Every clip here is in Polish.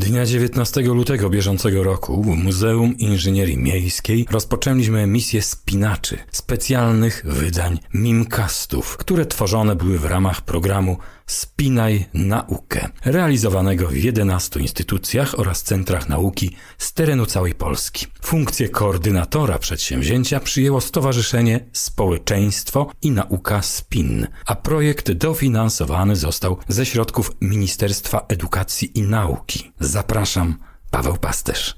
Dnia 19 lutego bieżącego roku w Muzeum Inżynierii Miejskiej rozpoczęliśmy emisję spinaczy, specjalnych wydań mimcastów, które tworzone były w ramach programu Spinaj Naukę, realizowanego w 11 instytucjach oraz centrach nauki z terenu całej Polski. Funkcję koordynatora przedsięwzięcia przyjęło Stowarzyszenie Społeczeństwo i Nauka SPIN, a projekt dofinansowany został ze środków Ministerstwa Edukacji i Nauki. Zapraszam, Paweł Pasterz.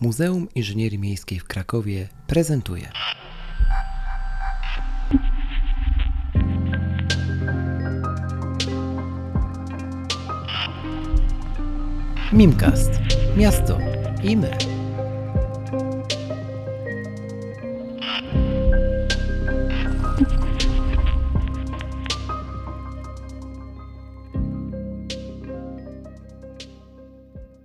Muzeum Inżynierii Miejskiej w Krakowie prezentuje. Mimcast. Miasto i my.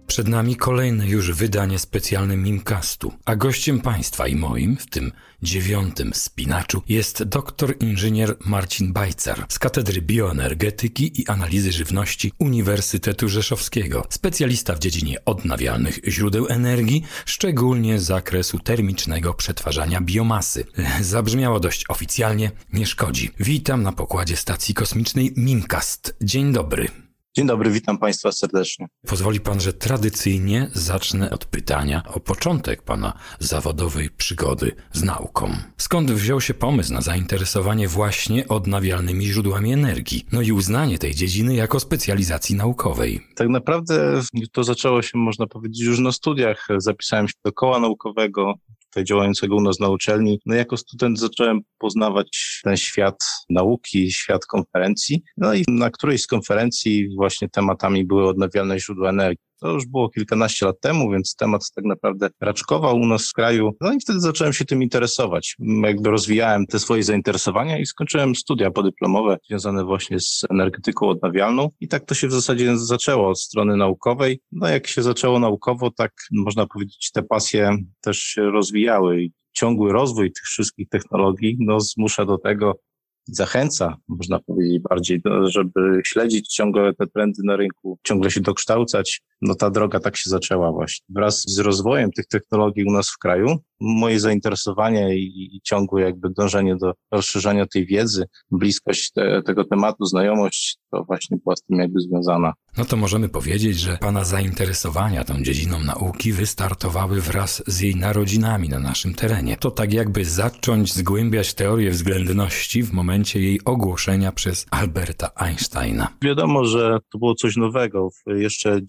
Przed nami kolejne już wydanie specjalne Mimcastu, a gościem państwa i moim, w tym dziewiątym spinaczu, jest doktor inżynier Marcin Bajcar z Katedry Bioenergetyki i Analizy Żywności Uniwersytetu Rzeszowskiego, specjalista w dziedzinie odnawialnych źródeł energii, szczególnie z zakresu termicznego przetwarzania biomasy. Zabrzmiało dość oficjalnie, nie szkodzi. Witam na pokładzie stacji kosmicznej Mimcast. Dzień dobry. Dzień dobry, witam Państwa serdecznie. Pozwoli Pan, że tradycyjnie zacznę od pytania o początek Pana zawodowej przygody z nauką. Skąd wziął się pomysł na zainteresowanie właśnie odnawialnymi źródłami energii, no i uznanie tej dziedziny jako specjalizacji naukowej? Tak naprawdę to zaczęło się, można powiedzieć, już na studiach. Zapisałem się do koła naukowego, tutaj działającego u nas na uczelni. No jako student zacząłem poznawać ten świat nauki, świat konferencji. No i na którejś z konferencji właśnie tematami były odnawialne źródła energii. To już było kilkanaście lat temu, więc temat tak naprawdę raczkował u nas w kraju. No i wtedy zacząłem się tym interesować. Jakby rozwijałem te swoje zainteresowania i skończyłem studia podyplomowe związane właśnie z energetyką odnawialną. I tak to się w zasadzie zaczęło od strony naukowej. No jak się zaczęło naukowo, tak można powiedzieć, te pasje też się rozwijały. I ciągły rozwój tych wszystkich technologii no, zmusza do tego, zachęca, można powiedzieć bardziej, żeby śledzić ciągle te trendy na rynku, ciągle się dokształcać. No ta droga tak się zaczęła właśnie. Wraz z rozwojem tych technologii u nas w kraju, moje zainteresowanie i, i ciągłe jakby dążenie do rozszerzania tej wiedzy, bliskość te, tego tematu, znajomość, to właśnie była z tym jakby związana. No to możemy powiedzieć, że Pana zainteresowania tą dziedziną nauki wystartowały wraz z jej narodzinami na naszym terenie. To tak jakby zacząć zgłębiać teorię względności w momencie jej ogłoszenia przez Alberta Einsteina. Wiadomo, że to było coś nowego. Jeszcze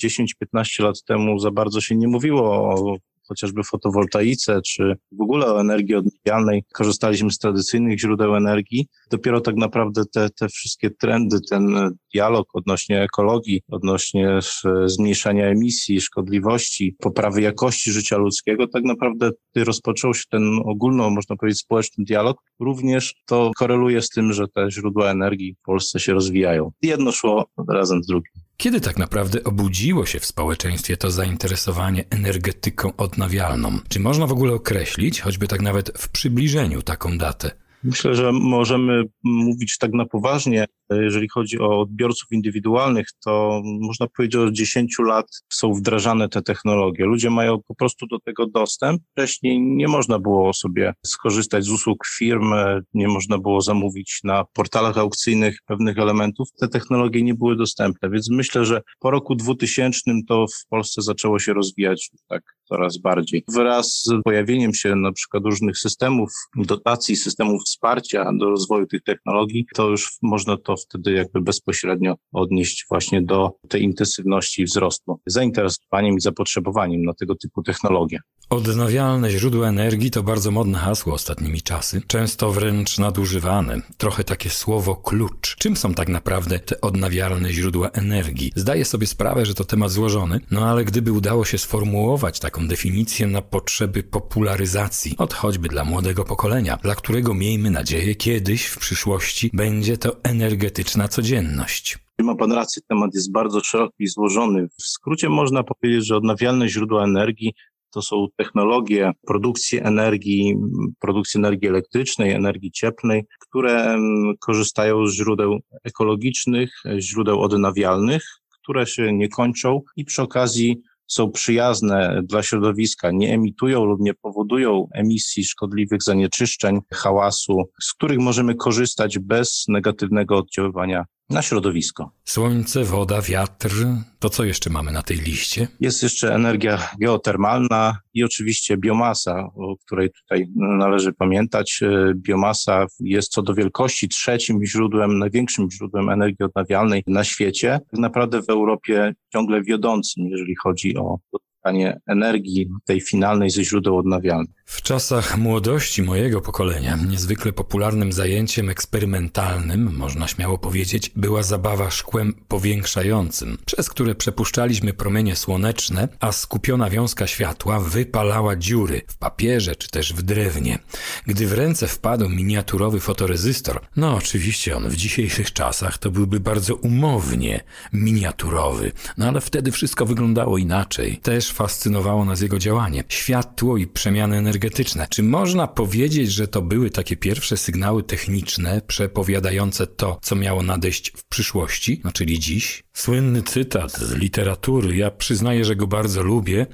10-15 lat temu za bardzo się nie mówiło o chociażby fotowoltaice, czy w ogóle o energii odnawialnej. Korzystaliśmy z tradycyjnych źródeł energii. Dopiero tak naprawdę te, te wszystkie trendy, ten dialog odnośnie ekologii, odnośnie zmniejszania emisji, szkodliwości, poprawy jakości życia ludzkiego, tak naprawdę rozpoczął się ten ogólno, można powiedzieć, społeczny dialog. Również to koreluje z tym, że te źródła energii w Polsce się rozwijają. Jedno szło razem z drugim. Kiedy tak naprawdę obudziło się w społeczeństwie to zainteresowanie energetyką odnawialną? Czy można w ogóle określić, choćby tak nawet w przybliżeniu, taką datę? Myślę, że możemy mówić tak na poważnie, jeżeli chodzi o odbiorców indywidualnych, to można powiedzieć, że od 10 lat są wdrażane te technologie. Ludzie mają po prostu do tego dostęp. Wcześniej nie można było sobie skorzystać z usług firm, nie można było zamówić na portalach aukcyjnych pewnych elementów. Te technologie nie były dostępne, więc myślę, że po roku 2000 to w Polsce zaczęło się rozwijać tak coraz bardziej. Wraz z pojawieniem się na przykład różnych systemów dotacji, systemów wsparcia do rozwoju tych technologii, to już można to wtedy jakby bezpośrednio odnieść właśnie do tej intensywności wzrostu, zainteresowaniem i zapotrzebowaniem na tego typu technologie. Odnawialne źródła energii to bardzo modne hasło ostatnimi czasy, często wręcz nadużywane. Trochę takie słowo klucz. Czym są tak naprawdę te odnawialne źródła energii? Zdaję sobie sprawę, że to temat złożony, no ale gdyby udało się sformułować taką definicję na potrzeby popularyzacji, od choćby dla młodego pokolenia, dla którego miejmy nadzieję kiedyś w przyszłości będzie to energetyczna codzienność. Ma Pan rację, temat jest bardzo szeroki i złożony. W skrócie można powiedzieć, że odnawialne źródła energii to są technologie produkcji energii, produkcji energii elektrycznej, energii cieplnej, które korzystają z źródeł ekologicznych, źródeł odnawialnych, które się nie kończą i przy okazji są przyjazne dla środowiska, nie emitują lub nie powodują emisji szkodliwych zanieczyszczeń, hałasu, z których możemy korzystać bez negatywnego oddziaływania na środowisko. Słońce, woda, wiatr. To co jeszcze mamy na tej liście? Jest jeszcze energia geotermalna i oczywiście biomasa, o której tutaj należy pamiętać. E, biomasa jest co do wielkości trzecim źródłem, największym źródłem energii odnawialnej na świecie. Tak naprawdę w Europie ciągle wiodącym, jeżeli chodzi o energii tej finalnej ze źródeł odnawialnych. W czasach młodości mojego pokolenia niezwykle popularnym zajęciem eksperymentalnym, można śmiało powiedzieć, była zabawa szkłem powiększającym, przez które przepuszczaliśmy promienie słoneczne, a skupiona wiązka światła wypalała dziury w papierze czy też w drewnie. Gdy w ręce wpadł miniaturowy fotorezystor, no oczywiście on w dzisiejszych czasach to byłby bardzo umownie miniaturowy, no ale wtedy wszystko wyglądało inaczej. Też fascynowało nas jego działanie. Światło i przemiany energii energetyczne. Czy można powiedzieć, że to były takie pierwsze sygnały techniczne przepowiadające to, co miało nadejść w przyszłości, no czyli dziś? Słynny cytat z literatury, ja przyznaję, że go bardzo lubię,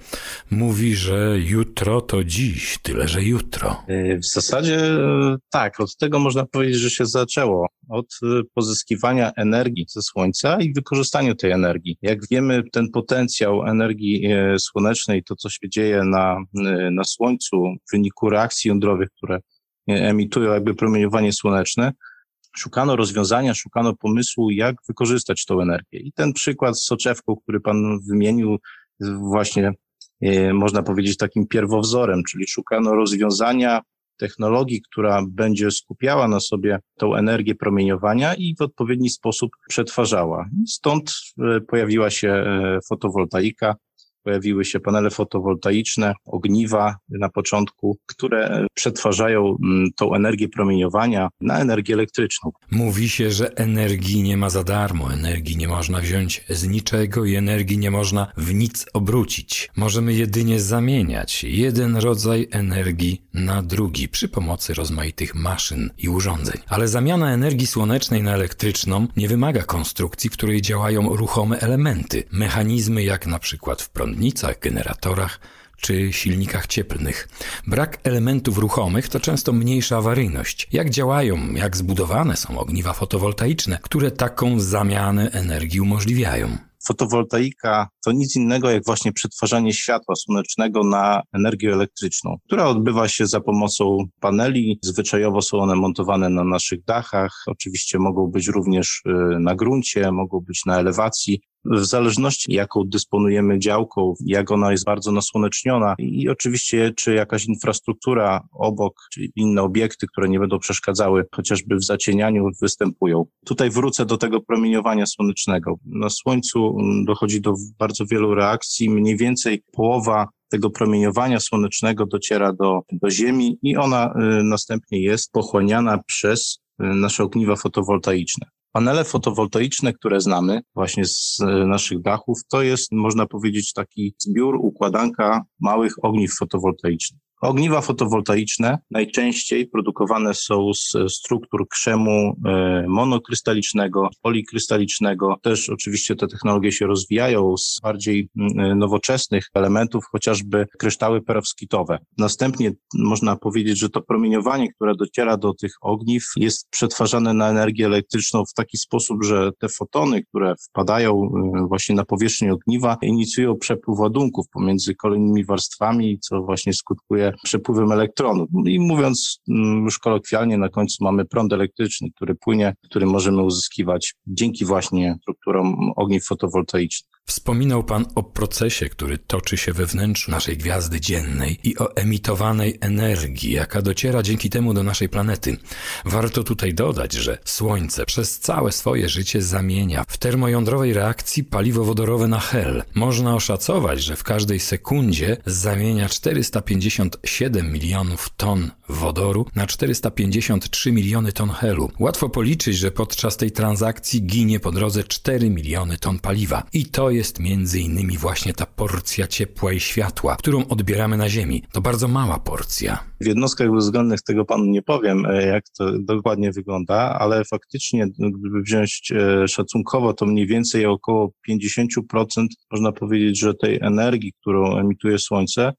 mówi, że jutro to dziś, tyle że jutro. E, w zasadzie e, tak, od tego można powiedzieć, że się zaczęło. Od e, pozyskiwania energii ze słońca i wykorzystania tej energii. Jak wiemy, ten potencjał energii słonecznej, to co się dzieje na, na słońcu w wyniku reakcji jądrowych, które emitują jakby promieniowanie słoneczne, szukano rozwiązania, szukano pomysłu, jak wykorzystać tą energię. I ten przykład z soczewką, który pan wymienił, właśnie e, można powiedzieć takim pierwowzorem, czyli szukano rozwiązania technologii, która będzie skupiała na sobie tą energię promieniowania i w odpowiedni sposób przetwarzała. Stąd e, pojawiła się e, fotowoltaika, pojawiły się panele fotowoltaiczne, ogniwa na początku, które przetwarzają mm, tą energię promieniowania na energię elektryczną. Mówi się, że energii nie ma za darmo, energii nie można wziąć z niczego i energii nie można w nic obrócić. Możemy jedynie zamieniać jeden rodzaj energii na drugi przy pomocy rozmaitych maszyn i urządzeń. Ale zamiana energii słonecznej na elektryczną nie wymaga konstrukcji, w której działają ruchome elementy, mechanizmy jak na przykład w prąd prądnicach, generatorach czy silnikach cieplnych. Brak elementów ruchomych to często mniejsza awaryjność. Jak działają, jak zbudowane są ogniwa fotowoltaiczne, które taką zamianę energii umożliwiają? Fotowoltaika to nic innego jak właśnie przetwarzanie światła słonecznego na energię elektryczną, która odbywa się za pomocą paneli. Zwyczajowo są one montowane na naszych dachach. Oczywiście mogą być również y, na gruncie, mogą być na elewacji w zależności jaką dysponujemy działką, jak ona jest bardzo nasłoneczniona i oczywiście czy jakaś infrastruktura obok, czy inne obiekty, które nie będą przeszkadzały chociażby w zacienianiu występują. Tutaj wrócę do tego promieniowania słonecznego. Na słońcu mm, dochodzi do bardzo wielu reakcji, mniej więcej połowa tego promieniowania słonecznego dociera do, do Ziemi i ona y, następnie jest pochłaniana przez y, nasze ogniwa fotowoltaiczne. Panele fotowoltaiczne, które znamy właśnie z e, naszych dachów, to jest, można powiedzieć, taki zbiór, układanka małych ogniw fotowoltaicznych. Ogniwa fotowoltaiczne najczęściej produkowane są z struktur krzemu e, monokrystalicznego, polikrystalicznego. Też oczywiście te technologie się rozwijają z bardziej e, nowoczesnych elementów, chociażby kryształy perowskitowe. Następnie można powiedzieć, że to promieniowanie, które dociera do tych ogniw jest przetwarzane na energię elektryczną w taki sposób, że te fotony, które wpadają e, właśnie na powierzchnię ogniwa, inicjują przepływ ładunków pomiędzy kolejnymi warstwami, co właśnie skutkuje przepływem elektronów. I mówiąc mm, już kolokwialnie, na końcu mamy prąd elektryczny, który płynie, który możemy uzyskiwać dzięki właśnie strukturom ogniw fotowoltaicznych. Wspominał Pan o procesie, który toczy się we wnętrzu naszej gwiazdy dziennej i o emitowanej energii, jaka dociera dzięki temu do naszej planety. Warto tutaj dodać, że Słońce przez całe swoje życie zamienia w termojądrowej reakcji paliwo wodorowe na hel. Można oszacować, że w każdej sekundzie zamienia 457 milionów ton wodoru na 453 miliony ton helu. Łatwo policzyć, że podczas tej transakcji ginie po drodze 4 miliony ton paliwa. I to jest między innymi właśnie ta porcja ciepła i światła, którą odbieramy na Ziemi. To bardzo mała porcja. W jednostkach bezwzględnych tego panu nie powiem, e, jak to dokładnie wygląda, ale faktycznie, gdyby wziąć e, szacunkowo, to mniej więcej około 50% można powiedzieć, że tej energii, którą emituje Słońce,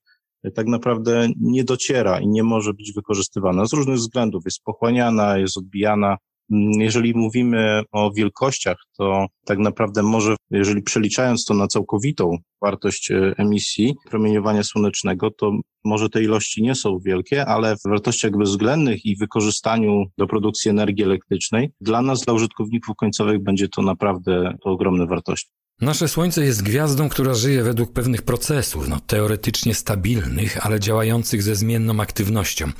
e, tak naprawdę nie dociera i nie może być wykorzystywana z różnych względów. Jest pochłaniana, jest odbijana jeżeli mówimy o wielkościach, to tak naprawdę może, jeżeli przeliczając to na całkowitą wartość e, emisji promieniowania słonecznego, to może te ilości nie są wielkie, ale w wartościach bezwzględnych i wykorzystaniu do produkcji energii elektrycznej, dla nas, dla użytkowników końcowych, będzie to naprawdę ogromne wartości. Nasze Słońce jest gwiazdą, która żyje według pewnych procesów, no, teoretycznie stabilnych, ale działających ze zmienną aktywnością.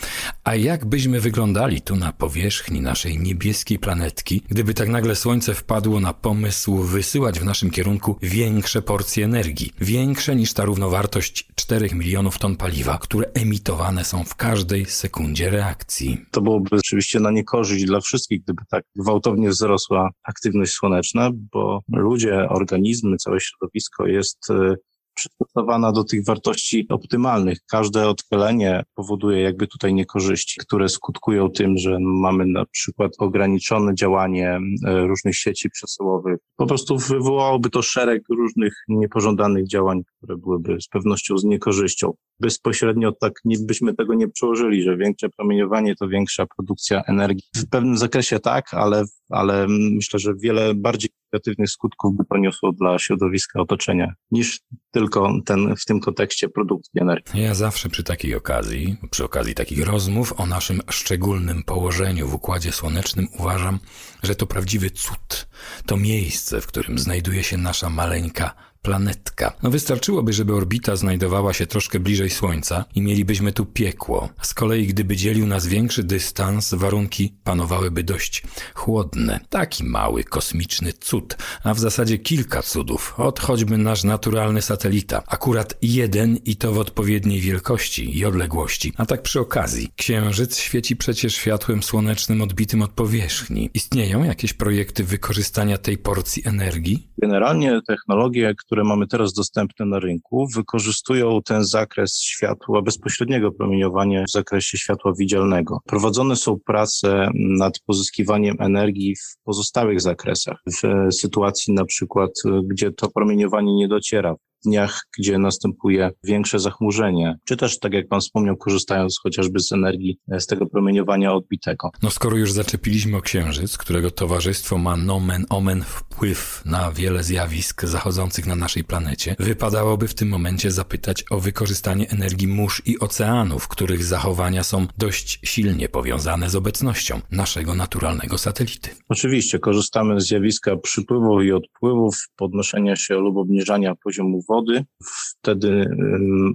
A jak byśmy wyglądali tu na powierzchni naszej niebieskiej planetki, gdyby tak nagle Słońce wpadło na pomysł wysyłać w naszym kierunku większe porcje energii, większe niż ta równowartość 4 milionów ton paliwa, które emitowane są w każdej sekundzie reakcji? To byłoby oczywiście na niekorzyść dla wszystkich, gdyby tak gwałtownie wzrosła aktywność słoneczna, bo ludzie, organizmy, organizmy, całe środowisko jest y, przystosowana do tych wartości optymalnych. Każde odchylenie powoduje jakby tutaj niekorzyści, które skutkują tym, że mamy na przykład ograniczone działanie y, różnych sieci przesyłowych. Po prostu wywołałoby to szereg różnych niepożądanych działań, które byłyby z pewnością z niekorzyścią. Bezpośrednio tak byśmy tego nie przełożyli, że większe promieniowanie to większa produkcja energii. W pewnym zakresie tak, ale, ale myślę, że wiele bardziej negatywnych skutków by to niosło dla środowiska otoczenia, niż tylko ten, w tym kontekście produkcji energii. Ja zawsze przy takiej okazji, przy okazji takich rozmów o naszym szczególnym położeniu w Układzie Słonecznym uważam, że to prawdziwy cud. To miejsce, w którym znajduje się nasza maleńka planetka. No wystarczyłoby, żeby orbita znajdowała się troszkę bliżej Słońca i mielibyśmy tu piekło. Z kolei gdyby dzielił nas większy dystans, warunki panowałyby dość chłodne. Taki mały kosmiczny cud, a w zasadzie kilka cudów, od choćby nasz naturalny satelita. Akurat jeden i to w odpowiedniej wielkości i odległości. A tak przy okazji, Księżyc świeci przecież światłem słonecznym odbitym od powierzchni. Istnieją jakieś projekty wykorzystania tej porcji energii? Generalnie technologie, które które mamy teraz dostępne na rynku, wykorzystują ten zakres światła, bezpośredniego promieniowania w zakresie światła widzialnego. Prowadzone są prace nad pozyskiwaniem energii w pozostałych zakresach, w sytuacji na przykład, gdzie to promieniowanie nie dociera dniach, gdzie następuje większe zachmurzenie, czy też, tak jak Pan wspomniał, korzystając chociażby z energii e, z tego promieniowania odbitego. No skoro już zaczepiliśmy o Księżyc, którego towarzystwo ma nomen omen wpływ na wiele zjawisk zachodzących na naszej planecie, wypadałoby w tym momencie zapytać o wykorzystanie energii mórz i oceanów, których zachowania są dość silnie powiązane z obecnością naszego naturalnego satelity. Oczywiście, korzystamy z zjawiska przypływów i odpływów, podnoszenia się lub obniżania poziomu wody, wody. Wtedy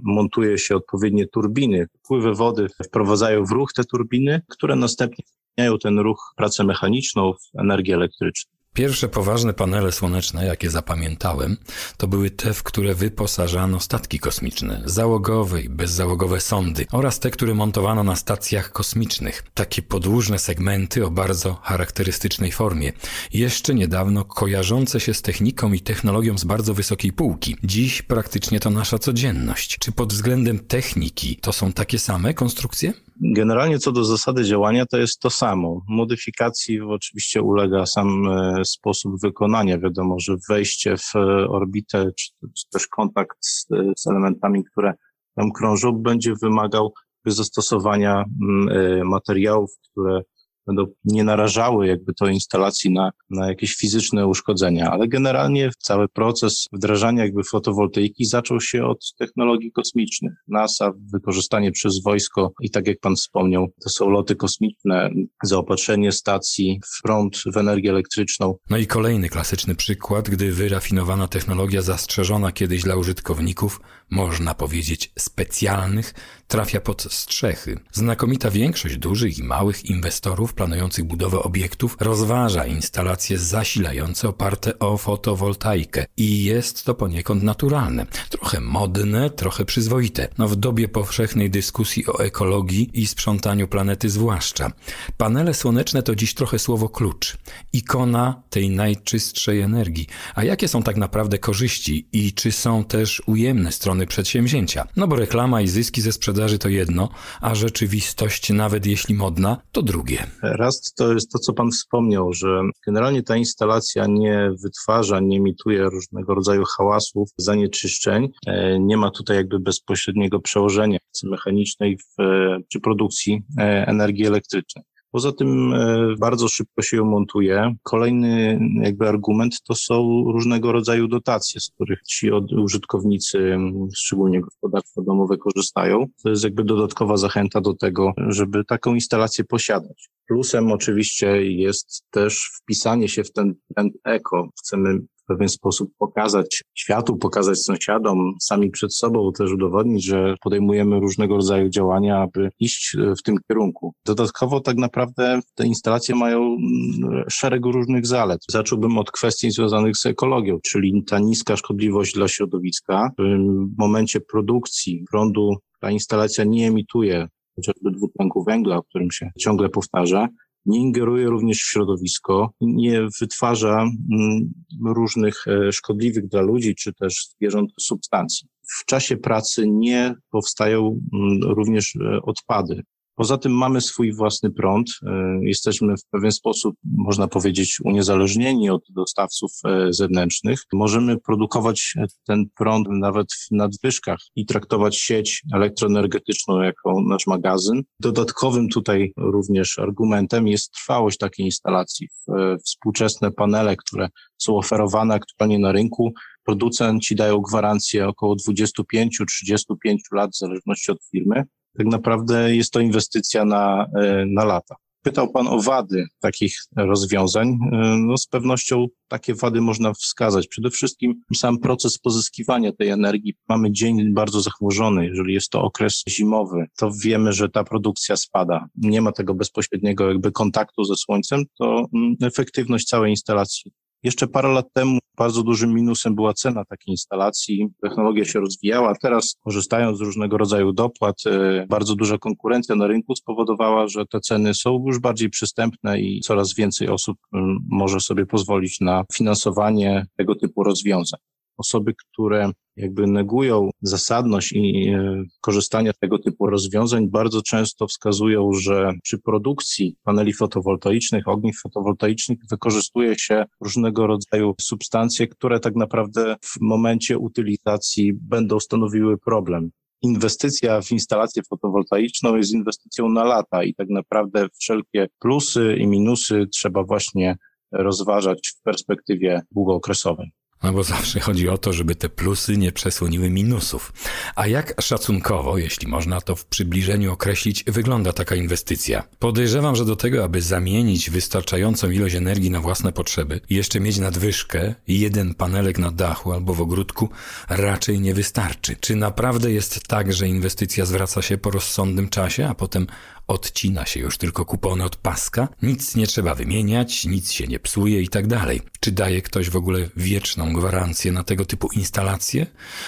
montuje się odpowiednie turbiny. Wpływy wody wprowadzają w ruch te turbiny, które następnie zmieniają ten ruch, pracę mechaniczną w energię elektryczną. Pierwsze poważne panele słoneczne, jakie zapamiętałem, to były te, w które wyposażano statki kosmiczne, załogowe i bezzałogowe sondy oraz te, które montowano na stacjach kosmicznych. Takie podłużne segmenty o bardzo charakterystycznej formie, jeszcze niedawno kojarzące się z techniką i technologią z bardzo wysokiej półki. Dziś praktycznie to nasza codzienność. Czy pod względem techniki to są takie same konstrukcje? Generalnie co do zasady działania to jest to samo. Modyfikacji oczywiście ulega sam e, sposób wykonania. Wiadomo, że wejście w e, orbitę czy, czy też kontakt z, z, elementami, które tam krążą, będzie wymagał zastosowania mm, e, materiałów, które będą nie narażały jakby to instalacji na, na jakieś fizyczne uszkodzenia, ale generalnie cały proces wdrażania jakby fotowoltaiki zaczął się od technologii kosmicznych. NASA, wykorzystanie przez wojsko i tak jak pan wspomniał, to są loty kosmiczne, zaopatrzenie stacji w prąd, w energię elektryczną. No i kolejny klasyczny przykład, gdy wyrafinowana technologia zastrzeżona kiedyś dla użytkowników, można powiedzieć specjalnych, trafia pod strzechy. Znakomita większość dużych i małych inwestorów planujących budowę obiektów rozważa instalacje zasilające oparte o fotowoltaikę i jest to poniekąd naturalne. Trochę modne, trochę przyzwoite. No w dobie powszechnej dyskusji o ekologii i sprzątaniu planety zwłaszcza. Panele słoneczne to dziś trochę słowo klucz. Ikona tej najczystszej energii. A jakie są tak naprawdę korzyści i czy są też ujemne strony przedsięwzięcia? No bo reklama i zyski ze sprzedaży to jedno, a rzeczywistość, nawet jeśli modna, to drugie. Raz to jest to, co Pan wspomniał, że generalnie ta instalacja nie wytwarza, nie emituje różnego rodzaju hałasów, zanieczyszczeń. E, nie ma tutaj jakby bezpośredniego przełożenia mechanicznej w, przy produkcji e, energii elektrycznej. Poza tym e, bardzo szybko się ją montuje. Kolejny jakby argument to są różnego rodzaju dotacje, z których ci użytkownicy, szczególnie gospodarstwa domowe, korzystają. To jest jakby dodatkowa zachęta do tego, żeby taką instalację posiadać. Plusem oczywiście jest też wpisanie się w ten trend eko. Chcemy pewien sposób pokazać światu, pokazać sąsiadom, sami przed sobą też udowodnić, że podejmujemy różnego rodzaju działania, aby iść e, w tym kierunku. Dodatkowo tak naprawdę te instalacje mają mm, szereg różnych zalet. Zacząłbym od kwestii związanych z ekologią, czyli ta niska szkodliwość dla środowiska. W momencie produkcji prądu ta instalacja nie emituje chociażby dwutlenku węgla, o którym się ciągle powtarza, nie ingeruje również w środowisko, nie wytwarza mm, różnych e, szkodliwych dla ludzi czy też zwierząt substancji. W czasie pracy nie powstają mm, również e, odpady. Poza tym mamy swój własny prąd. E, jesteśmy w pewien sposób, można powiedzieć, uniezależnieni od dostawców e, zewnętrznych. Możemy produkować ten prąd nawet w nadwyżkach i traktować sieć elektroenergetyczną jako nasz magazyn. Dodatkowym tutaj również argumentem jest trwałość takiej instalacji. E, współczesne panele, które są oferowane aktualnie na rynku, producenci dają gwarancję około 25-35 lat w zależności od firmy tak naprawdę jest to inwestycja na, e, na lata. Pytał Pan o wady takich rozwiązań. E, no z pewnością takie wady można wskazać. Przede wszystkim sam proces pozyskiwania tej energii. Mamy dzień bardzo zachmurzony. Jeżeli jest to okres zimowy, to wiemy, że ta produkcja spada. Nie ma tego bezpośredniego jakby kontaktu ze słońcem, to mm, efektywność całej instalacji jeszcze parę lat temu bardzo dużym minusem była cena takiej instalacji. Technologia się rozwijała. Teraz, korzystając z różnego rodzaju dopłat, e, bardzo duża konkurencja na rynku spowodowała, że te ceny są już bardziej przystępne i coraz więcej osób może sobie pozwolić na finansowanie tego typu rozwiązań osoby, które jakby negują zasadność i e, korzystania z tego typu rozwiązań, bardzo często wskazują, że przy produkcji paneli fotowoltaicznych, ogniw fotowoltaicznych wykorzystuje się różnego rodzaju substancje, które tak naprawdę w momencie utylizacji będą stanowiły problem inwestycja w instalację fotowoltaiczną jest inwestycją na lata i tak naprawdę wszelkie plusy i minusy trzeba właśnie rozważać w perspektywie długookresowej. No bo zawsze chodzi o to, żeby te plusy nie przesłoniły minusów. A jak szacunkowo, jeśli można to w przybliżeniu określić, wygląda taka inwestycja? Podejrzewam, że do tego, aby zamienić wystarczającą ilość energii na własne potrzeby jeszcze mieć nadwyżkę jeden panelek na dachu albo w ogródku, raczej nie wystarczy. Czy naprawdę jest tak, że inwestycja zwraca się po rozsądnym czasie, a potem odcina się już tylko kupony od paska, nic nie trzeba wymieniać, nic się nie psuje i tak dalej. Czy daje ktoś w ogóle wieczną gwarancję na tego typu instalacje?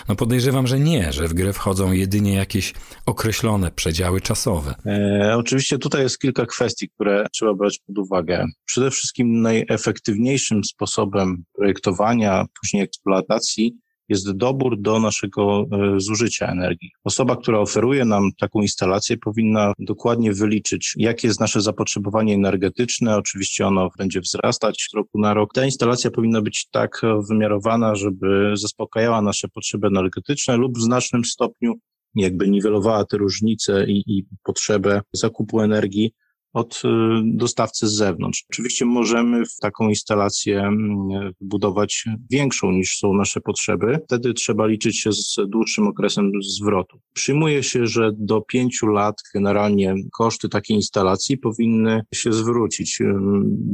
No podejrzewam, że nie, że w grę wchodzą jedynie jakieś określone przedziały czasowe. E, oczywiście tutaj jest kilka kwestii, które trzeba brać pod uwagę. Przede wszystkim najefektywniejszym sposobem projektowania, później eksploatacji jest dobór do naszego e, zużycia energii. Osoba, która oferuje nam taką instalację, powinna dokładnie wyliczyć, jakie jest nasze zapotrzebowanie energetyczne. Oczywiście ono będzie wzrastać z roku na rok. Ta instalacja powinna być tak wymiarowana, żeby zaspokajała nasze potrzeby energetyczne lub w znacznym stopniu jakby niwelowała te różnice i, i potrzebę zakupu energii od y, dostawcy z zewnątrz. Oczywiście możemy w taką instalację mm, budować większą niż są nasze potrzeby. Wtedy trzeba liczyć się z dłuższym okresem zwrotu. Przyjmuje się, że do pięciu lat generalnie koszty takiej instalacji powinny się zwrócić.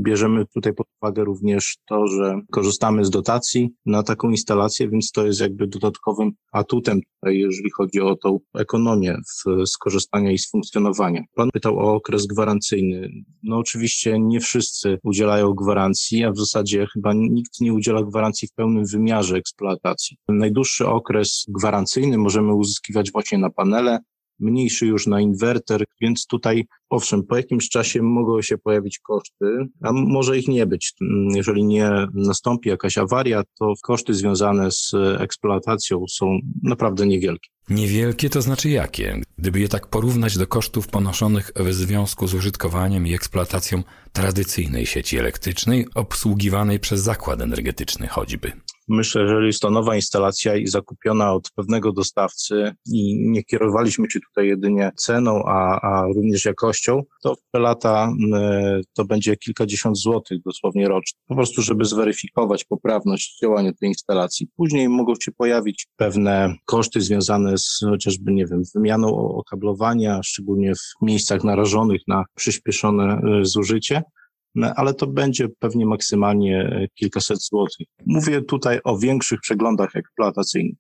Bierzemy tutaj pod uwagę również to, że korzystamy z dotacji na taką instalację, więc to jest jakby dodatkowym atutem tutaj, jeżeli chodzi o tą ekonomię skorzystania i z funkcjonowania. Pan pytał o okres gwarancyjny gwarancyjny. No oczywiście nie wszyscy udzielają gwarancji, a w zasadzie chyba nikt nie udziela gwarancji w pełnym wymiarze eksploatacji. Najdłuższy okres gwarancyjny możemy uzyskiwać właśnie na panele, mniejszy już na inwerter, więc tutaj owszem, po jakimś czasie mogą się pojawić koszty, a może ich nie być. Jeżeli nie nastąpi jakaś awaria, to koszty związane z eksploatacją są naprawdę niewielkie. Niewielkie to znaczy jakie? Gdyby je tak porównać do kosztów ponoszonych w związku z użytkowaniem i eksploatacją tradycyjnej sieci elektrycznej obsługiwanej przez zakład energetyczny choćby. Myślę, że jest to nowa instalacja i zakupiona od pewnego dostawcy i nie kierowaliśmy się tutaj jedynie ceną, a, a również jakością, to w lata to będzie kilkadziesiąt złotych dosłownie rocznie. Po prostu, żeby zweryfikować poprawność działania tej instalacji. Później mogą się pojawić pewne koszty związane z chociażby, nie wiem, wymianą okablowania, szczególnie w miejscach narażonych na przyspieszone e, zużycie. No, ale to będzie pewnie maksymalnie e, kilkaset złotych. Mówię tutaj o większych przeglądach eksploatacyjnych.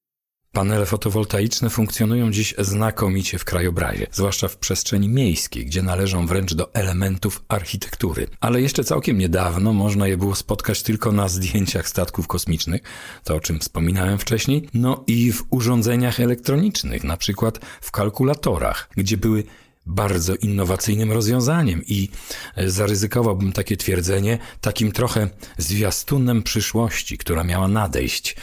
Panele fotowoltaiczne funkcjonują dziś znakomicie w krajobrazie, zwłaszcza w przestrzeni miejskiej, gdzie należą wręcz do elementów architektury. Ale jeszcze całkiem niedawno można je było spotkać tylko na zdjęciach statków kosmicznych, to o czym wspominałem wcześniej, no i w urządzeniach elektronicznych, na przykład w kalkulatorach, gdzie były bardzo innowacyjnym rozwiązaniem i e, zaryzykowałbym takie twierdzenie takim trochę zwiastunem przyszłości, która miała nadejść.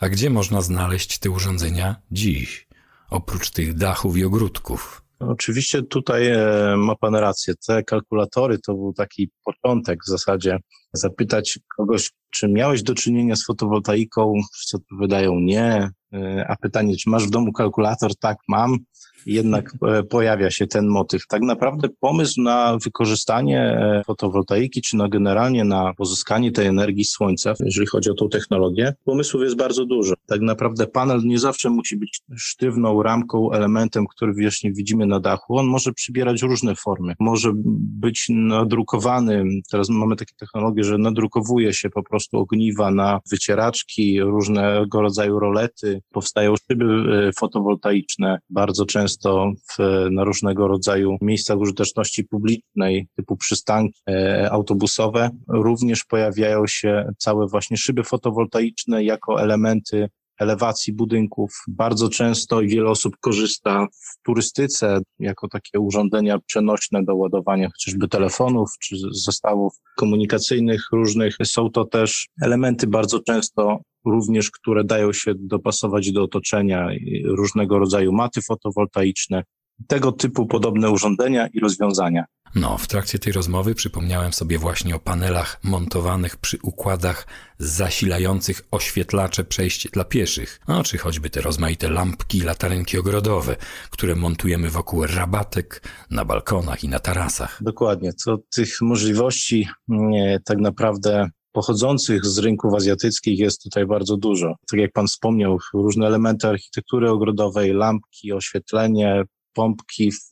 A gdzie można znaleźć te urządzenia dziś, oprócz tych dachów i ogródków? Oczywiście tutaj e, ma Pan rację. Te kalkulatory to był taki początek w zasadzie. Zapytać kogoś, czy miałeś do czynienia z fotowoltaiką, wszyscy odpowiadają nie. E, a pytanie, czy masz w domu kalkulator? Tak, mam jednak e, pojawia się ten motyw. Tak naprawdę pomysł na wykorzystanie e, fotowoltaiki, czy na generalnie na pozyskanie tej energii słońca, jeżeli chodzi o tą technologię, pomysłów jest bardzo dużo. Tak naprawdę panel nie zawsze musi być sztywną ramką, elementem, który właśnie widzimy na dachu. On może przybierać różne formy. Może być nadrukowany, teraz mamy takie technologie, że nadrukowuje się po prostu ogniwa na wycieraczki, różnego rodzaju rolety, powstają szyby e, fotowoltaiczne, bardzo często często w, na różnego rodzaju miejscach użyteczności publicznej, typu przystanki e, autobusowe, również pojawiają się całe właśnie szyby fotowoltaiczne jako elementy elewacji budynków. Bardzo często i wiele osób korzysta w turystyce jako takie urządzenia przenośne do ładowania chociażby telefonów czy zestawów komunikacyjnych różnych. Są to też elementy bardzo często również, które dają się dopasować do otoczenia, różnego rodzaju maty fotowoltaiczne, tego typu podobne urządzenia i rozwiązania. No, w trakcie tej rozmowy przypomniałem sobie właśnie o panelach montowanych przy układach zasilających oświetlacze przejść dla pieszych, no czy choćby te rozmaite lampki i latarenki ogrodowe, które montujemy wokół rabatek, na balkonach i na tarasach. Dokładnie, to tych możliwości nie, tak naprawdę pochodzących z rynków azjatyckich jest tutaj bardzo dużo. Tak jak Pan wspomniał, różne elementy architektury ogrodowej, lampki, oświetlenie, pompki w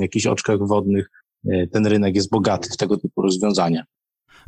jakichś oczkach wodnych. E, ten rynek jest bogaty w tego typu rozwiązania.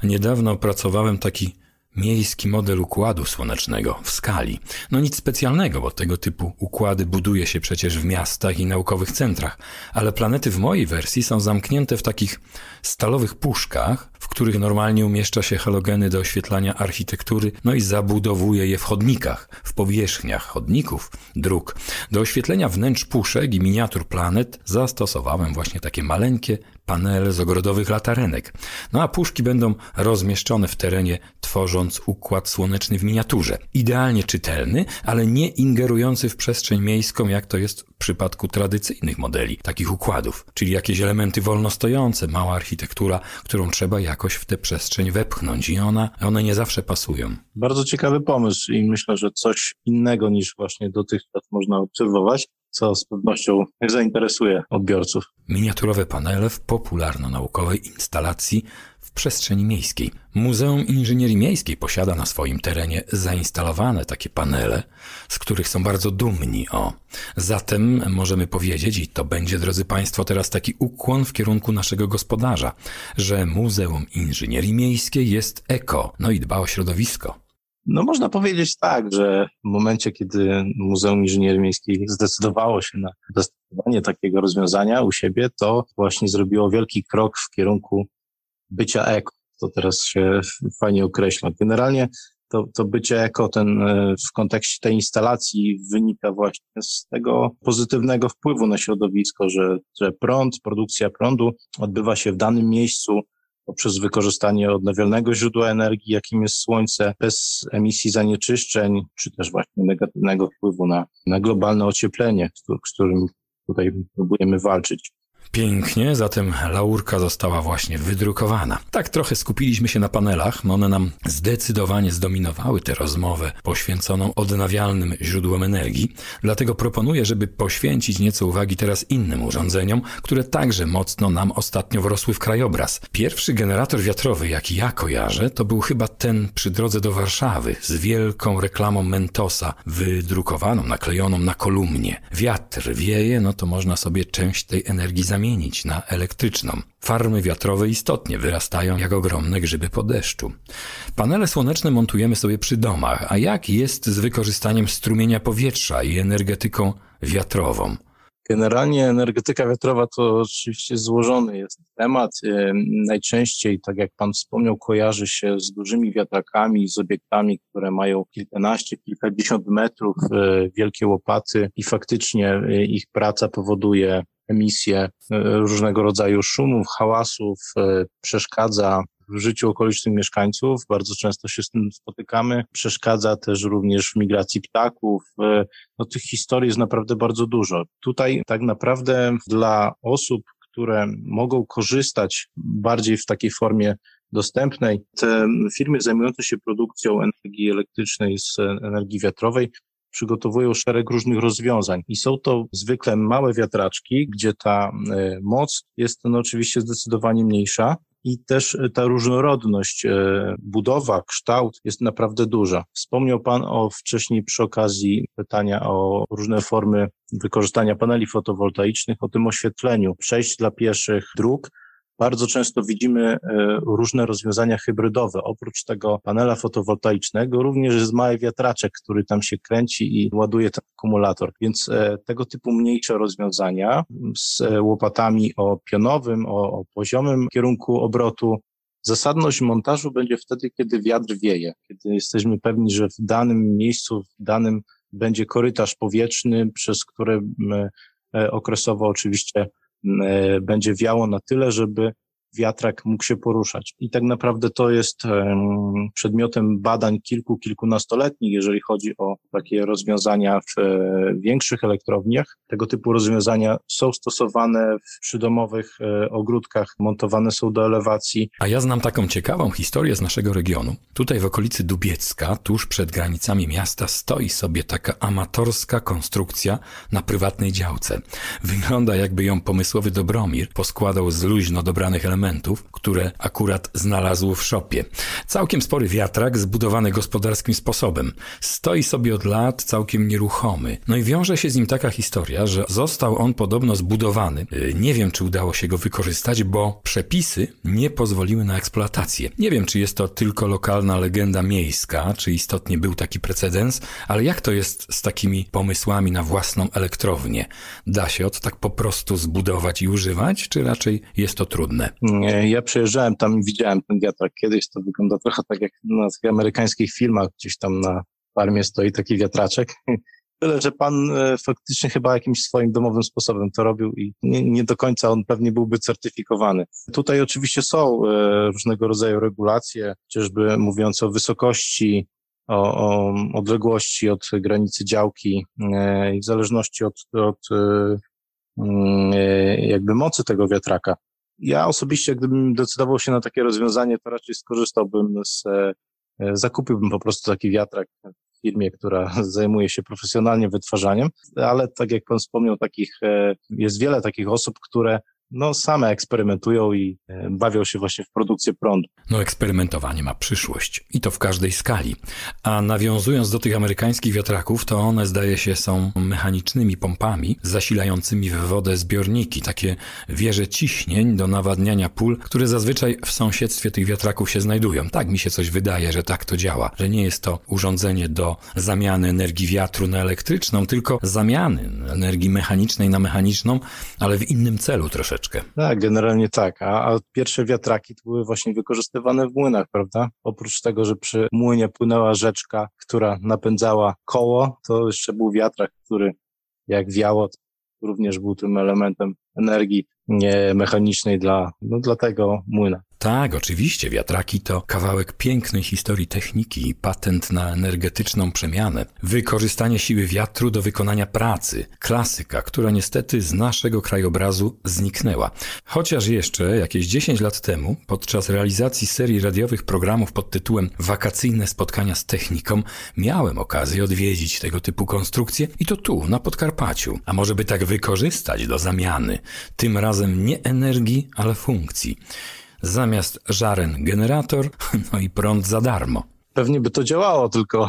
Niedawno opracowałem taki miejski model układu słonecznego w skali. No nic specjalnego, bo tego typu układy buduje się przecież w miastach i naukowych centrach, ale planety w mojej wersji są zamknięte w takich stalowych puszkach, w których normalnie umieszcza się halogeny do oświetlania architektury, no i zabudowuje je w chodnikach, w powierzchniach chodników, dróg. Do oświetlenia wnętrz puszek i miniatur planet zastosowałem właśnie takie maleńkie panele z ogrodowych latarenek. No a puszki będą rozmieszczone w terenie, tworząc układ słoneczny w miniaturze. Idealnie czytelny, ale nie ingerujący w przestrzeń miejską, jak to jest w przypadku tradycyjnych modeli takich układów, czyli jakieś elementy wolno stojące, mała architektura, którą trzeba jakoś w tę przestrzeń wepchnąć i ona, one nie zawsze pasują. Bardzo ciekawy pomysł i myślę, że coś innego niż właśnie dotychczas można obserwować co z pewnością zainteresuje odbiorców. Miniaturowe panele w popularno-naukowej instalacji w przestrzeni miejskiej. Muzeum Inżynierii Miejskiej posiada na swoim terenie zainstalowane takie panele, z których są bardzo dumni. O, zatem możemy powiedzieć, i to będzie, drodzy Państwo, teraz taki ukłon w kierunku naszego gospodarza, że Muzeum Inżynierii Miejskiej jest eko, no i dba o środowisko. No można powiedzieć tak, że w momencie, kiedy Muzeum Inżynierii Miejskiej zdecydowało się na testowanie takiego rozwiązania u siebie, to właśnie zrobiło wielki krok w kierunku bycia eko. To teraz się fajnie określa. Generalnie to, to bycie eko ten, e, w kontekście tej instalacji wynika właśnie z tego pozytywnego wpływu na środowisko, że, że prąd, produkcja prądu odbywa się w danym miejscu poprzez wykorzystanie odnawialnego źródła energii, jakim jest słońce, bez emisji zanieczyszczeń, czy też właśnie negatywnego wpływu na, na globalne ocieplenie, z którym tutaj próbujemy walczyć. Pięknie, zatem laurka została właśnie wydrukowana. Tak trochę skupiliśmy się na panelach, one nam zdecydowanie zdominowały tę rozmowę poświęconą odnawialnym źródłom energii, dlatego proponuję, żeby poświęcić nieco uwagi teraz innym urządzeniom, które także mocno nam ostatnio wrosły w krajobraz. Pierwszy generator wiatrowy, jaki ja kojarzę, to był chyba ten przy drodze do Warszawy z wielką reklamą Mentosa, wydrukowaną, naklejoną na kolumnie. Wiatr wieje, no to można sobie część tej energii zamienić zamienić na elektryczną. Farmy wiatrowe istotnie wyrastają jak ogromne grzyby po deszczu. Panele słoneczne montujemy sobie przy domach, a jak jest z wykorzystaniem strumienia powietrza i energetyką wiatrową? Generalnie energetyka wiatrowa to oczywiście złożony jest temat. Najczęściej, tak jak Pan wspomniał, kojarzy się z dużymi wiatrakami, z obiektami, które mają kilkanaście, kilkadziesiąt metrów, e, wielkie łopaty i faktycznie e, ich praca powoduje emisję e, różnego rodzaju szumów, hałasów, e, przeszkadza w życiu okolicznych mieszkańców. Bardzo często się z tym spotykamy. Przeszkadza też również w migracji ptaków. E, no, tych historii jest naprawdę bardzo dużo. Tutaj tak naprawdę dla osób, które mogą korzystać bardziej w takiej formie dostępnej. Te firmy zajmujące się produkcją energii elektrycznej z energii wiatrowej przygotowują szereg różnych rozwiązań. I są to zwykle małe wiatraczki, gdzie ta e, moc jest no, oczywiście zdecydowanie mniejsza, i też ta różnorodność, e, budowa, kształt jest naprawdę duża. Wspomniał Pan o wcześniej przy okazji pytania o różne formy wykorzystania paneli fotowoltaicznych, o tym oświetleniu, przejść dla pieszych dróg, bardzo często widzimy e, różne rozwiązania hybrydowe. Oprócz tego panela fotowoltaicznego również jest mały wiatraczek, który tam się kręci i ładuje ten akumulator. Więc e, tego typu mniejsze rozwiązania z e, łopatami o pionowym, o, o poziomym kierunku obrotu Zasadność montażu będzie wtedy, kiedy wiatr wieje, kiedy jesteśmy pewni, że w danym miejscu, w danym będzie korytarz powietrzny, przez który okresowo oczywiście będzie wiało na tyle, żeby wiatrak mógł się poruszać. I tak naprawdę to jest przedmiotem badań kilku, kilkunastoletnich, jeżeli chodzi o takie rozwiązania w e, większych elektrowniach. Tego typu rozwiązania są stosowane w przydomowych e, ogródkach, montowane są do elewacji. A ja znam taką ciekawą historię z naszego regionu. Tutaj w okolicy Dubiecka, tuż przed granicami miasta, stoi sobie taka amatorska konstrukcja na prywatnej działce. Wygląda jakby ją pomysłowy Dobromir poskładał z luźno dobranych elementów które akurat znalazł w szopie. Całkiem spory wiatrak zbudowany gospodarskim sposobem. Stoi sobie od lat całkiem nieruchomy. No i wiąże się z nim taka historia, że został on podobno zbudowany. Y, nie wiem, czy udało się go wykorzystać, bo przepisy nie pozwoliły na eksploatację. Nie wiem, czy jest to tylko lokalna legenda miejska, czy istotnie był taki precedens, ale jak to jest z takimi pomysłami na własną elektrownię? Da się od tak po prostu zbudować i używać, czy raczej jest to trudne? Ja przejeżdżałem tam i widziałem ten wiatrak kiedyś, to wygląda trochę tak jak na tych amerykańskich filmach, gdzieś tam na farmie stoi taki wiatraczek. Tyle, że pan e, faktycznie chyba jakimś swoim domowym sposobem to robił i nie, nie, do końca on pewnie byłby certyfikowany. Tutaj oczywiście są e, różnego rodzaju regulacje, chociażby mówiące o wysokości, o, o odległości od granicy działki e, i w zależności od, od mm, jakby mocy tego wiatraka ja osobiście, gdybym decydował się na takie rozwiązanie, to raczej skorzystałbym z, e, zakupiłbym po prostu taki wiatrak w firmie, która zajmuje się profesjonalnie wytwarzaniem, ale tak jak pan wspomniał, takich, e, jest wiele takich osób, które no, same eksperymentują i e, bawią się właśnie w produkcję prądu. No, eksperymentowanie ma przyszłość i to w każdej skali. A nawiązując do tych amerykańskich wiatraków, to one zdaje się są mechanicznymi pompami zasilającymi w wodę zbiorniki, takie wieże ciśnień do nawadniania pól, które zazwyczaj w sąsiedztwie tych wiatraków się znajdują. Tak mi się coś wydaje, że tak to działa, że nie jest to urządzenie do zamiany energii wiatru na elektryczną, tylko zamiany energii mechanicznej na mechaniczną, ale w innym celu troszeczkę. Tak, generalnie tak. A, a pierwsze wiatraki to były właśnie wykorzystywane w młynach, prawda? Oprócz tego, że przy młynie płynęła rzeczka, która napędzała koło, to jeszcze był wiatrak, który jak wiało, również był tym elementem energii mechanicznej dla, no, dla tego młyna. Tak, oczywiście, wiatraki to kawałek pięknej historii techniki i patent na energetyczną przemianę. Wykorzystanie siły wiatru do wykonania pracy. Klasyka, która niestety z naszego krajobrazu zniknęła. Chociaż jeszcze jakieś 10 lat temu, podczas realizacji serii radiowych programów pod tytułem Wakacyjne spotkania z techniką, miałem okazję odwiedzić tego typu konstrukcje i to tu, na Podkarpaciu. A może by tak wykorzystać do zamiany, tym razem nie energii, ale funkcji. Zamiast żaren generator, no i prąd za darmo. Pewnie by to działało, tylko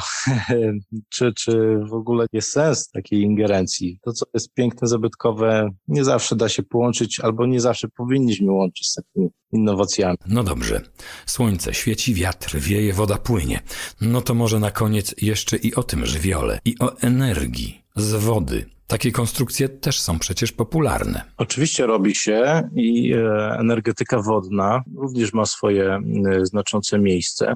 czy, czy w ogóle jest sens takiej ingerencji? To, co jest piękne, zabytkowe, nie zawsze da się połączyć, albo nie zawsze powinniśmy łączyć z takimi innowacjami. No dobrze. Słońce świeci, wiatr wieje, woda płynie. No to może na koniec jeszcze i o tym żywiole, i o energii z wody. Takie konstrukcje też są przecież popularne. Oczywiście robi się i e, energetyka wodna również ma swoje e, znaczące miejsce.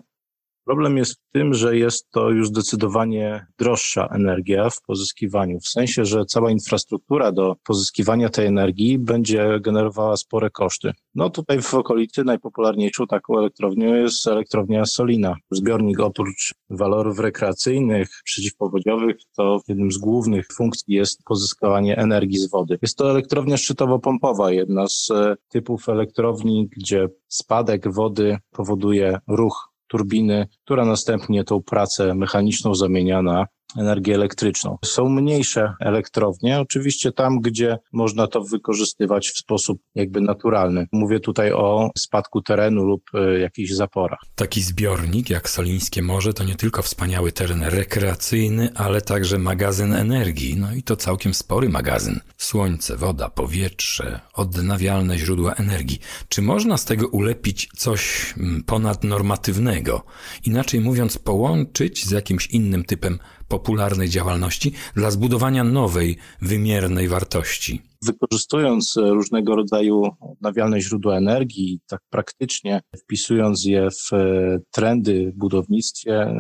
Problem jest w tym, że jest to już zdecydowanie droższa energia w pozyskiwaniu, w sensie, że cała infrastruktura do pozyskiwania tej energii będzie generowała spore koszty. No tutaj w okolicy najpopularniejszą taką elektrownią jest elektrownia Solina. Zbiornik oprócz walorów rekreacyjnych, przeciwpowodziowych, to jednym z głównych funkcji jest pozyskiwanie energii z wody. Jest to elektrownia szczytowo-pompowa, jedna z e, typów elektrowni, gdzie spadek wody powoduje ruch turbiny, która następnie tą pracę mechaniczną zamienia na energię elektryczną. Są mniejsze elektrownie, oczywiście tam, gdzie można to wykorzystywać w sposób jakby naturalny. Mówię tutaj o spadku terenu lub y, jakichś zaporach. Taki zbiornik jak Solińskie Morze to nie tylko wspaniały teren rekreacyjny, ale także magazyn energii. No i to całkiem spory magazyn. Słońce, woda, powietrze, odnawialne źródła energii. Czy można z tego ulepić coś mm, ponadnormatywnego? Inaczej mówiąc, połączyć z jakimś innym typem popularnej działalności dla zbudowania nowej, wymiernej wartości. Wykorzystując różnego rodzaju odnawialne źródła energii, tak praktycznie wpisując je w e, trendy w budownictwie,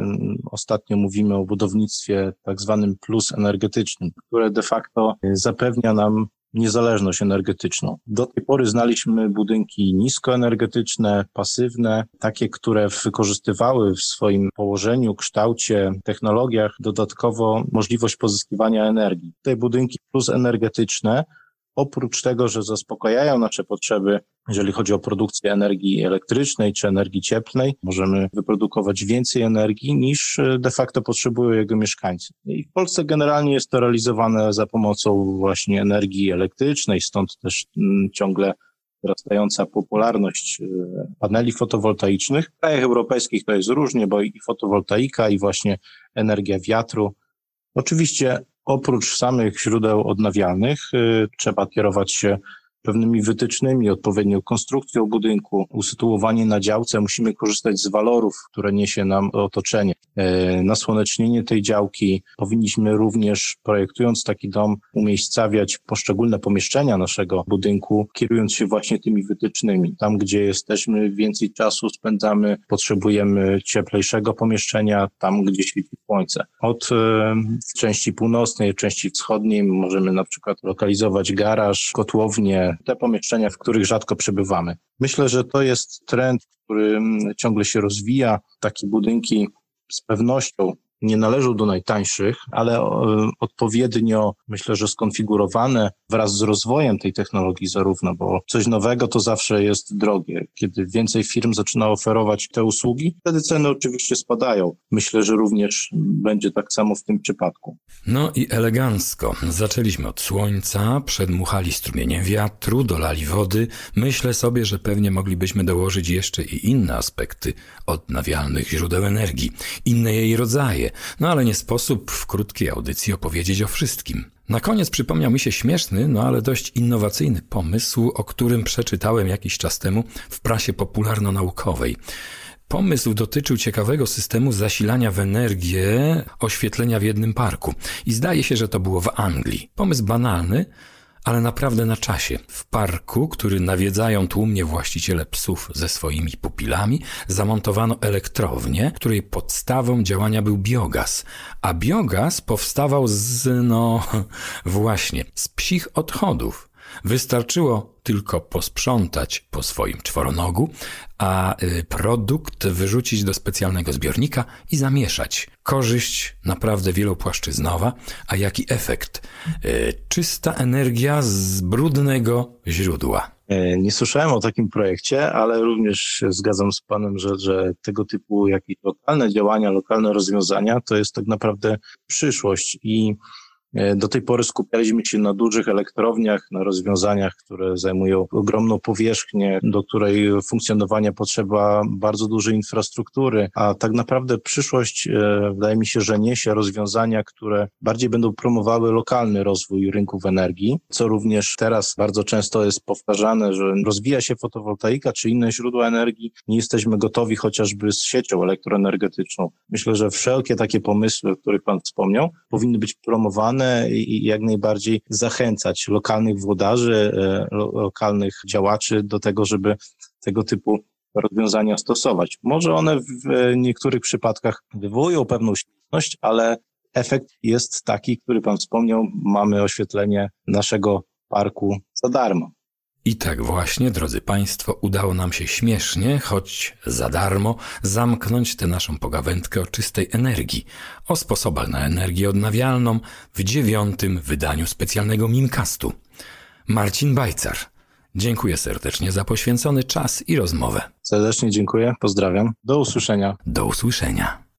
ostatnio mówimy o budownictwie tak zwanym plus energetycznym, które de facto zapewnia nam niezależność energetyczną. Do tej pory znaliśmy budynki niskoenergetyczne, pasywne, takie, które wykorzystywały w swoim położeniu, kształcie, technologiach dodatkowo możliwość pozyskiwania energii. Te budynki plus energetyczne oprócz tego, że zaspokajają nasze potrzeby, jeżeli chodzi o produkcję energii elektrycznej czy energii cieplnej, możemy wyprodukować więcej energii niż e, de facto potrzebują jego mieszkańcy. I w Polsce generalnie jest to realizowane za pomocą właśnie energii elektrycznej, stąd też mm, ciągle wzrastająca popularność e, paneli fotowoltaicznych. W krajach europejskich to jest różnie, bo i fotowoltaika, i właśnie energia wiatru. Oczywiście oprócz samych źródeł odnawialnych y, trzeba kierować się pewnymi wytycznymi, odpowiednią konstrukcją budynku, usytuowanie na działce, musimy korzystać z walorów, które niesie nam otoczenie. E, nasłonecznienie tej działki powinniśmy również, projektując taki dom, umiejscawiać poszczególne pomieszczenia naszego budynku, kierując się właśnie tymi wytycznymi. Tam, gdzie jesteśmy, więcej czasu spędzamy, potrzebujemy cieplejszego pomieszczenia, tam, gdzie świeci słońce. Od e, części północnej, części wschodniej możemy na przykład lokalizować garaż, kotłownię, te pomieszczenia, w których rzadko przebywamy. Myślę, że to jest trend, który ciągle się rozwija. Takie budynki z pewnością nie należą do najtańszych, ale e, odpowiednio myślę, że skonfigurowane wraz z rozwojem tej technologii zarówno, bo coś nowego to zawsze jest drogie. Kiedy więcej firm zaczyna oferować te usługi, wtedy ceny oczywiście spadają. Myślę, że również będzie tak samo w tym przypadku. No i elegancko. Zaczęliśmy od słońca, przedmuchali strumienie wiatru, dolali wody. Myślę sobie, że pewnie moglibyśmy dołożyć jeszcze i inne aspekty odnawialnych źródeł energii, inne jej rodzaje, no ale nie sposób w krótkiej audycji opowiedzieć o wszystkim. Na koniec przypomniał mi się śmieszny, no ale dość innowacyjny pomysł, o którym przeczytałem jakiś czas temu w prasie popularno-naukowej. Pomysł dotyczył ciekawego systemu zasilania w energię oświetlenia w jednym parku. I zdaje się, że to było w Anglii. Pomysł banalny, ale naprawdę na czasie. W parku, który nawiedzają tłumnie właściciele psów ze swoimi pupilami, zamontowano elektrownię, której podstawą działania był biogaz, a biogaz powstawał z, no, właśnie, z psich odchodów. Wystarczyło tylko posprzątać po swoim czworonogu, a y, produkt wyrzucić do specjalnego zbiornika i zamieszać. Korzyść naprawdę wielopłaszczyznowa, a jaki efekt? Y, czysta energia z brudnego źródła. E, nie słyszałem o takim projekcie, ale również zgadzam z Panem, że, że tego typu jakieś lokalne działania, lokalne rozwiązania to jest tak naprawdę przyszłość i do tej pory skupialiśmy się na dużych elektrowniach, na rozwiązaniach, które zajmują ogromną powierzchnię, do której funkcjonowania potrzeba bardzo dużej infrastruktury, a tak naprawdę przyszłość e, wydaje mi się, że niesie rozwiązania, które bardziej będą promowały lokalny rozwój rynków energii, co również teraz bardzo często jest powtarzane, że rozwija się fotowoltaika czy inne źródła energii, nie jesteśmy gotowi chociażby z siecią elektroenergetyczną. Myślę, że wszelkie takie pomysły, o których Pan wspomniał, powinny być promowane i jak najbardziej zachęcać lokalnych włodarzy, e, lokalnych działaczy do tego, żeby tego typu rozwiązania stosować. Może one w niektórych przypadkach wywołują pewną śmieszność, ale efekt jest taki, który Pan wspomniał. Mamy oświetlenie naszego parku za darmo. I tak właśnie, drodzy Państwo, udało nam się śmiesznie, choć za darmo, zamknąć tę naszą pogawędkę o czystej energii, o sposobach na energię odnawialną w dziewiątym wydaniu specjalnego Mimcastu. Marcin Bajcar. Dziękuję serdecznie za poświęcony czas i rozmowę. Serdecznie dziękuję, pozdrawiam. Do usłyszenia. Do usłyszenia.